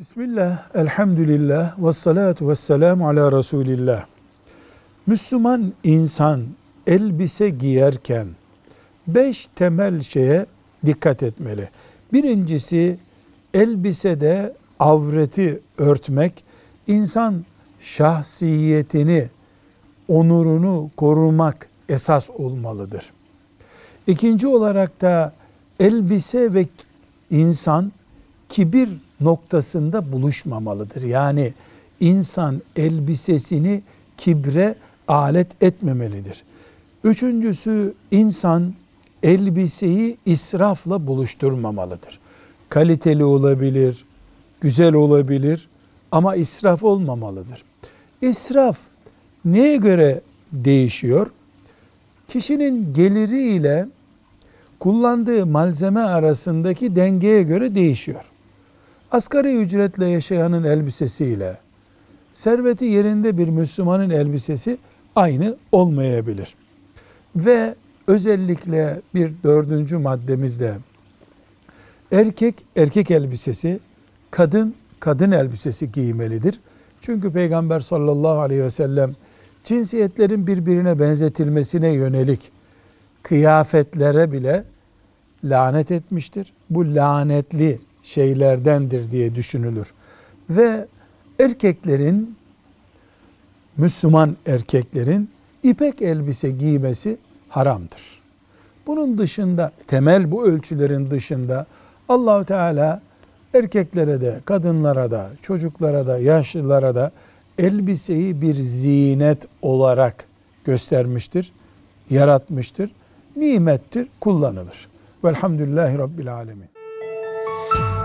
Bismillah, elhamdülillah, ve salatu ve selamu ala Resulillah. Müslüman insan elbise giyerken beş temel şeye dikkat etmeli. Birincisi elbisede avreti örtmek, insan şahsiyetini, onurunu korumak esas olmalıdır. İkinci olarak da elbise ve insan kibir noktasında buluşmamalıdır. Yani insan elbisesini kibre alet etmemelidir. Üçüncüsü insan elbiseyi israfla buluşturmamalıdır. Kaliteli olabilir, güzel olabilir ama israf olmamalıdır. İsraf neye göre değişiyor? Kişinin geliri ile kullandığı malzeme arasındaki dengeye göre değişiyor. Asgari ücretle yaşayanın elbisesiyle serveti yerinde bir Müslümanın elbisesi aynı olmayabilir. Ve özellikle bir dördüncü maddemizde erkek erkek elbisesi, kadın kadın elbisesi giymelidir. Çünkü Peygamber sallallahu aleyhi ve sellem cinsiyetlerin birbirine benzetilmesine yönelik kıyafetlere bile lanet etmiştir. Bu lanetli şeylerdendir diye düşünülür. Ve erkeklerin Müslüman erkeklerin ipek elbise giymesi haramdır. Bunun dışında temel bu ölçülerin dışında Allahu Teala erkeklere de, kadınlara da, çocuklara da, yaşlılara da elbiseyi bir zinet olarak göstermiştir, yaratmıştır. Nimettir, kullanılır. Velhamdülillahi Rabbil Alemin. you